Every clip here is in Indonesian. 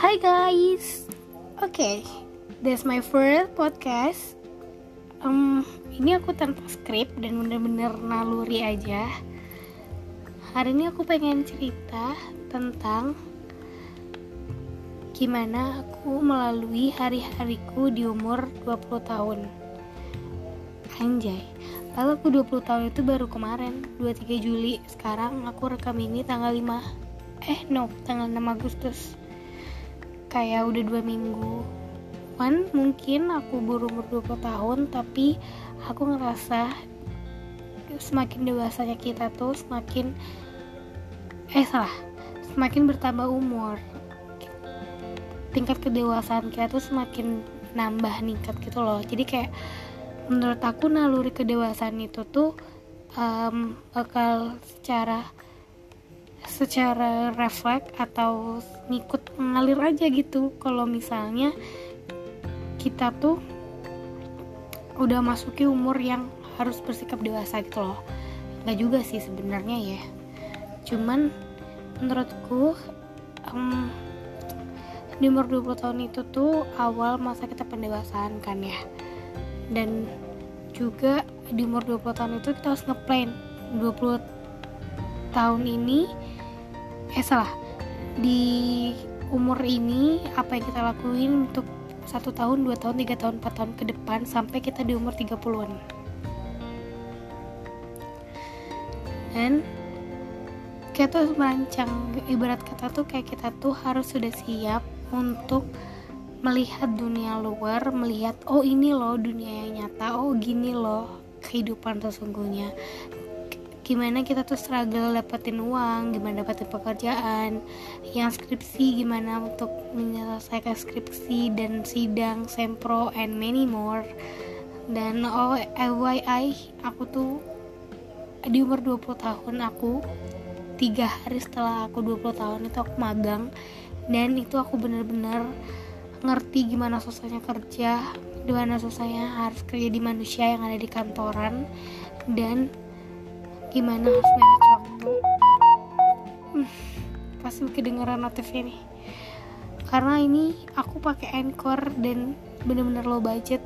Hi guys, oke, okay, that's my first podcast. Um, ini aku tanpa skrip dan bener-bener naluri aja. Hari ini aku pengen cerita tentang gimana aku melalui hari-hariku di umur 20 tahun. Anjay, kalau aku 20 tahun itu baru kemarin, 23 Juli. Sekarang aku rekam ini tanggal 5. Eh, no, tanggal 6 Agustus kayak udah dua minggu. One, mungkin aku berumur 20 tahun tapi aku ngerasa semakin dewasanya kita tuh semakin eh salah semakin bertambah umur. Tingkat kedewasaan kita tuh semakin nambah ningkat gitu loh. Jadi kayak menurut aku naluri kedewasaan itu tuh um, bakal secara secara refleks atau ngikut mengalir aja gitu. Kalau misalnya kita tuh udah masuki umur yang harus bersikap dewasa gitu loh. Nggak juga sih sebenarnya ya. Cuman menurutku um, di umur 20 tahun itu tuh awal masa kita pendewasaan kan ya. Dan juga di umur 20 tahun itu kita harus ngeplan. 20 tahun ini eh salah. Di umur ini apa yang kita lakuin untuk satu tahun, dua tahun, tiga tahun, empat tahun ke depan sampai kita di umur 30-an dan kita tuh merancang ibarat kata tuh kayak kita tuh harus sudah siap untuk melihat dunia luar melihat oh ini loh dunia yang nyata oh gini loh kehidupan sesungguhnya gimana kita tuh struggle dapetin uang gimana dapetin pekerjaan yang skripsi gimana untuk menyelesaikan skripsi dan sidang sempro and many more. Dan oh FYI aku tuh di umur 20 tahun aku tiga hari setelah aku 20 tahun itu aku magang. Dan itu aku bener-bener ngerti gimana susahnya kerja gimana susahnya harus kerja di manusia yang ada di kantoran. Dan gimana harus manage waktu? Hmm, pasti kedengeran notif ini karena ini aku pakai anchor dan bener-bener low budget.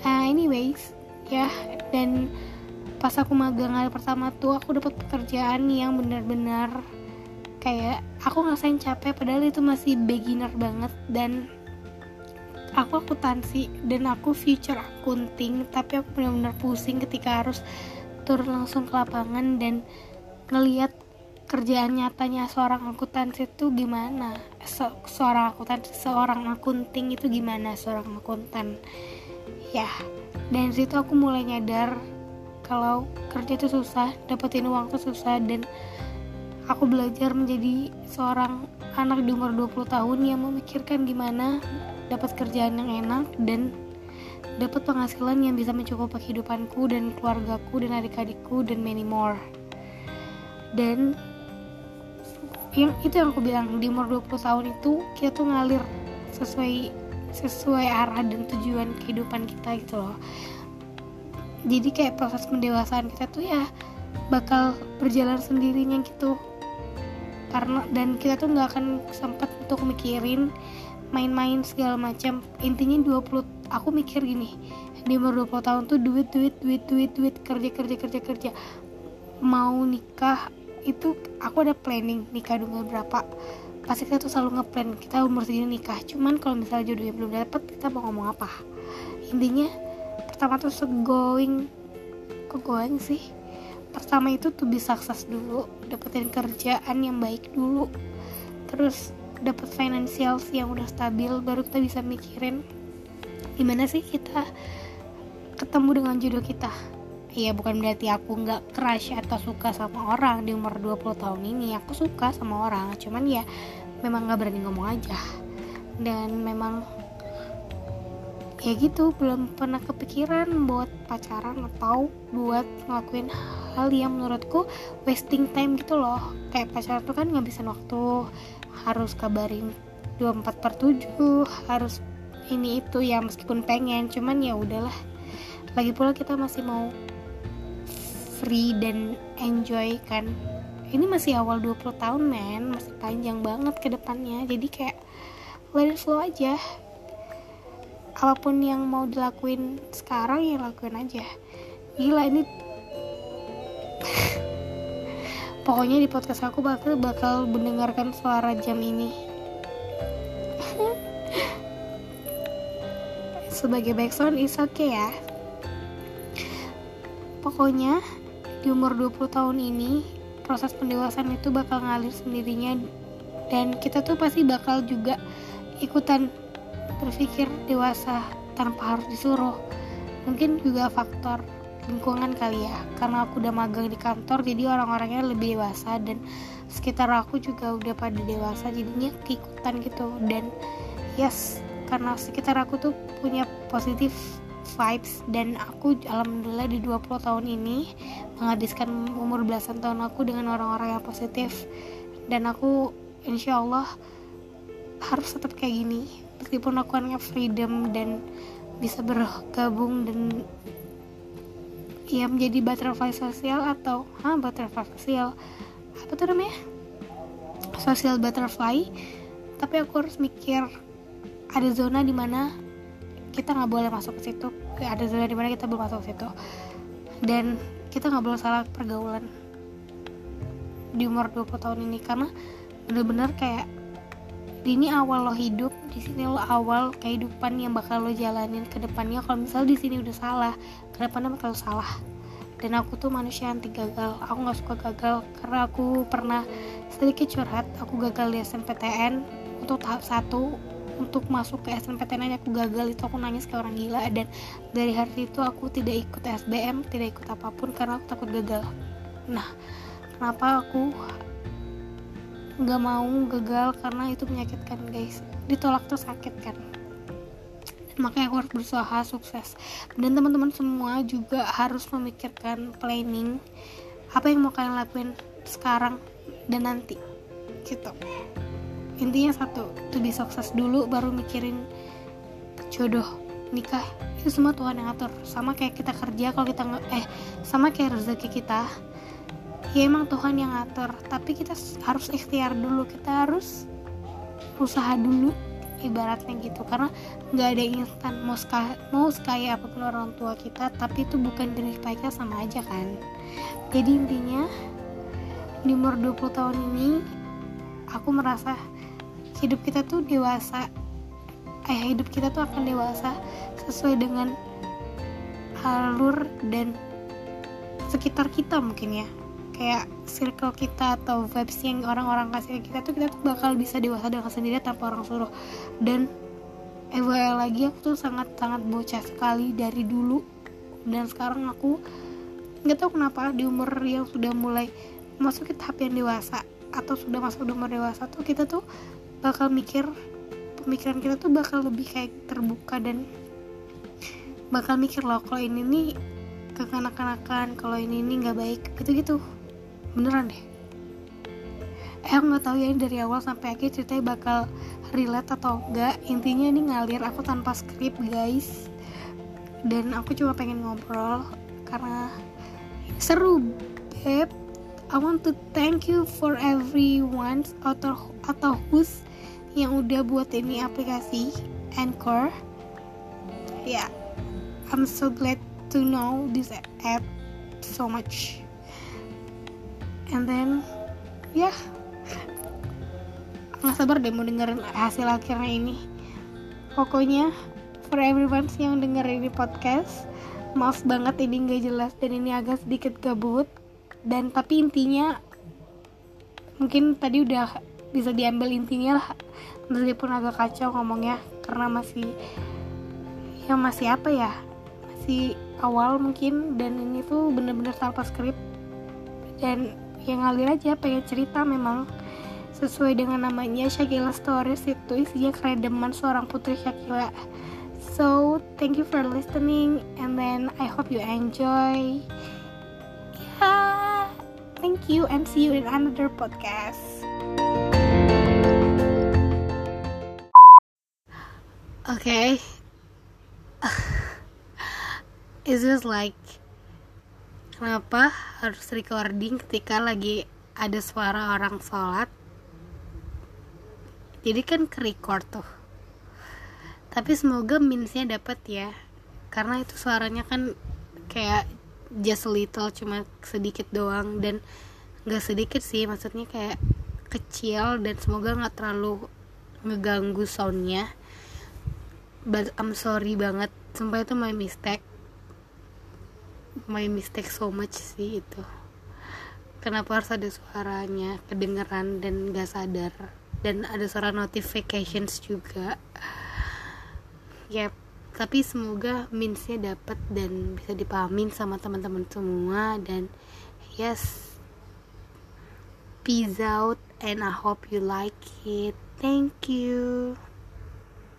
Uh, anyways ya dan pas aku magang hari pertama tuh aku dapat pekerjaan yang bener-bener kayak aku ngerasain capek padahal itu masih beginner banget dan aku akuntansi dan aku future akunting tapi aku benar-benar pusing ketika harus turun langsung ke lapangan dan ngelihat kerjaan nyatanya seorang akuntansi itu gimana. Se seorang akuntansi seorang akunting itu gimana seorang akuntan. Ya dan situ aku mulai nyadar kalau kerja itu susah dapetin uang itu susah dan aku belajar menjadi seorang anak di umur 20 tahun yang memikirkan gimana dapat kerjaan yang enak dan dapat penghasilan yang bisa mencukupi kehidupanku dan keluargaku dan adik-adikku dan many more. Dan yang itu yang aku bilang di umur 20 tahun itu kita tuh ngalir sesuai sesuai arah dan tujuan kehidupan kita gitu loh. Jadi kayak proses pendewasaan kita tuh ya bakal berjalan sendirinya gitu. Karena dan kita tuh nggak akan sempat untuk mikirin main-main segala macam. Intinya 20 aku mikir gini di umur 20 tahun tuh duit duit duit duit duit kerja kerja kerja kerja. Mau nikah itu aku ada planning nikah dengan berapa. Pasti kita tuh selalu ngeplan kita umur segini nikah. Cuman kalau misalnya jodohnya belum dapet kita mau ngomong apa? Intinya pertama tuh segoing kok going sih? Pertama itu tuh bisa sukses dulu dapetin kerjaan yang baik dulu. Terus dapat financial yang udah stabil baru kita bisa mikirin gimana sih kita ketemu dengan jodoh kita. Iya bukan berarti aku nggak crush atau suka sama orang di umur 20 tahun ini. Aku suka sama orang Cuman ya memang nggak berani ngomong aja. Dan memang ya gitu belum pernah kepikiran buat pacaran atau buat ngelakuin hal yang menurutku wasting time gitu loh. Kayak pacaran tuh kan ngabisin waktu harus kabarin 24 per 7 harus ini itu ya meskipun pengen cuman ya udahlah. Lagi pula kita masih mau free dan enjoy kan. Ini masih awal 20 tahun men. Masih panjang banget ke depannya. Jadi kayak let it flow aja. Apa pun yang mau dilakuin sekarang ya lakuin aja. Gila ini pokoknya di podcast aku bakal bakal mendengarkan suara jam ini. Sebagai background is okay ya. Pokoknya di umur 20 tahun ini proses pendewasaan itu bakal ngalir sendirinya. Dan kita tuh pasti bakal juga ikutan berpikir dewasa tanpa harus disuruh. Mungkin juga faktor lingkungan kali ya. Karena aku udah magang di kantor jadi orang-orangnya lebih dewasa dan sekitar aku juga udah pada dewasa jadinya keikutan gitu. Dan yes karena sekitar aku tuh punya positif vibes dan aku alhamdulillah di 20 tahun ini menghabiskan umur belasan tahun aku dengan orang-orang yang positif. Dan aku insya Allah harus tetap kayak gini. Meskipun aku anaknya freedom dan bisa bergabung dan ya menjadi butterfly sosial atau ah butterfly sosial apa tuh namanya? Social butterfly. Tapi aku harus mikir ada zona di mana kita nggak boleh masuk ke situ. Ada zona di mana kita belum masuk ke situ. Dan kita nggak boleh salah pergaulan di umur 20 tahun ini. Karena bener-bener kayak ini awal lo hidup di sini lo awal kehidupan yang bakal lo jalanin ke depannya. Kalau misal di sini udah salah ke depannya bakal salah? Dan aku tuh manusia anti gagal. Aku nggak suka gagal karena aku pernah sedikit curhat. Aku gagal di SNPTN untuk tahap satu untuk masuk ke SNPTN aku gagal. Itu aku nangis kayak orang gila. Dan dari hari itu aku tidak ikut SBM tidak ikut apa pun karena aku takut gagal. Nah kenapa aku nggak mau gagal? Karena itu menyakitkan guys. Ditolak tuh sakit kan makanya aku harus berusaha sukses. Dan teman-teman semua juga harus memikirkan planning apa yang mau kalian lakuin sekarang dan nanti gitu. Intinya satu tuh bisa sukses dulu baru mikirin jodoh nikah. Itu semua Tuhan yang atur sama kayak kita kerja kalau kita eh sama kayak rezeki kita ya emang Tuhan yang ngatur. Tapi kita harus ikhtiar dulu. Kita harus usaha dulu ibaratnya gitu. Karena nggak ada instan mau sekaya, mau sekaya apa pun orang tua kita tapi itu bukan jenis baiknya sama aja kan. Jadi intinya di umur 20 tahun ini aku merasa hidup kita tuh dewasa eh hidup kita tuh akan dewasa sesuai dengan alur dan sekitar kita mungkin ya kayak circle kita atau vibes yang orang-orang kasih kita tuh kita tuh bakal bisa dewasa dengan sendiri tanpa orang suruh. Dan FYI lagi aku tuh sangat-sangat bocah sekali dari dulu dan sekarang aku nggak tahu kenapa di umur yang sudah mulai masuk ke tahap yang dewasa atau sudah masuk di umur dewasa tuh kita tuh bakal mikir pemikiran kita tuh bakal lebih kayak terbuka dan bakal mikir loh kalau ini nih kekanak-kanakan kalau ini nih nggak baik gitu gitu beneran deh. Eh aku nggak tahu ya ini dari awal sampai akhir ceritanya bakal relate atau enggak intinya ini ngalir aku tanpa skrip guys. Dan aku cuma pengen ngobrol karena seru beb I want to thank you for everyone atau atau who's yang udah buat ini aplikasi Anchor. Ya yeah, I'm so glad to know this app so much and then ya. Yeah, nggak sabar deh mau dengerin hasil akhirnya ini. Pokoknya for everyone yang denger ini podcast maaf banget ini nggak jelas dan ini agak sedikit gabut. Dan tapi intinya mungkin tadi udah bisa diambil intinya lah. Meskipun agak kacau ngomongnya karena masih ya masih apa ya? Masih awal mungkin dan ini tuh bener-bener tanpa skrip. Dan yang ngalir aja pengen cerita memang. Sesuai dengan namanya Shakila Stories itu isinya keredeman seorang putri Shakila so thank you for listening and then I hope you enjoy. Yeah thank you and see you in another podcast. Okay. Is this like kenapa harus recording ketika lagi ada suara orang sholat? Jadi kan ke record tuh. Tapi semoga minsnya dapat ya. Karena itu suaranya kan kayak just little cuma sedikit doang. Dan gak sedikit sih maksudnya kayak kecil. Dan semoga nggak terlalu ngeganggu soundnya. But I'm sorry banget. Sumpah itu my mistake my mistake so much sih itu. Kenapa harus ada suaranya kedengeran dan gak sadar? Dan ada suara notifications juga. Ya tapi semoga minsnya dapat dan bisa dipahamin sama teman-teman semua. Dan yes peace out and I hope you like it. Thank you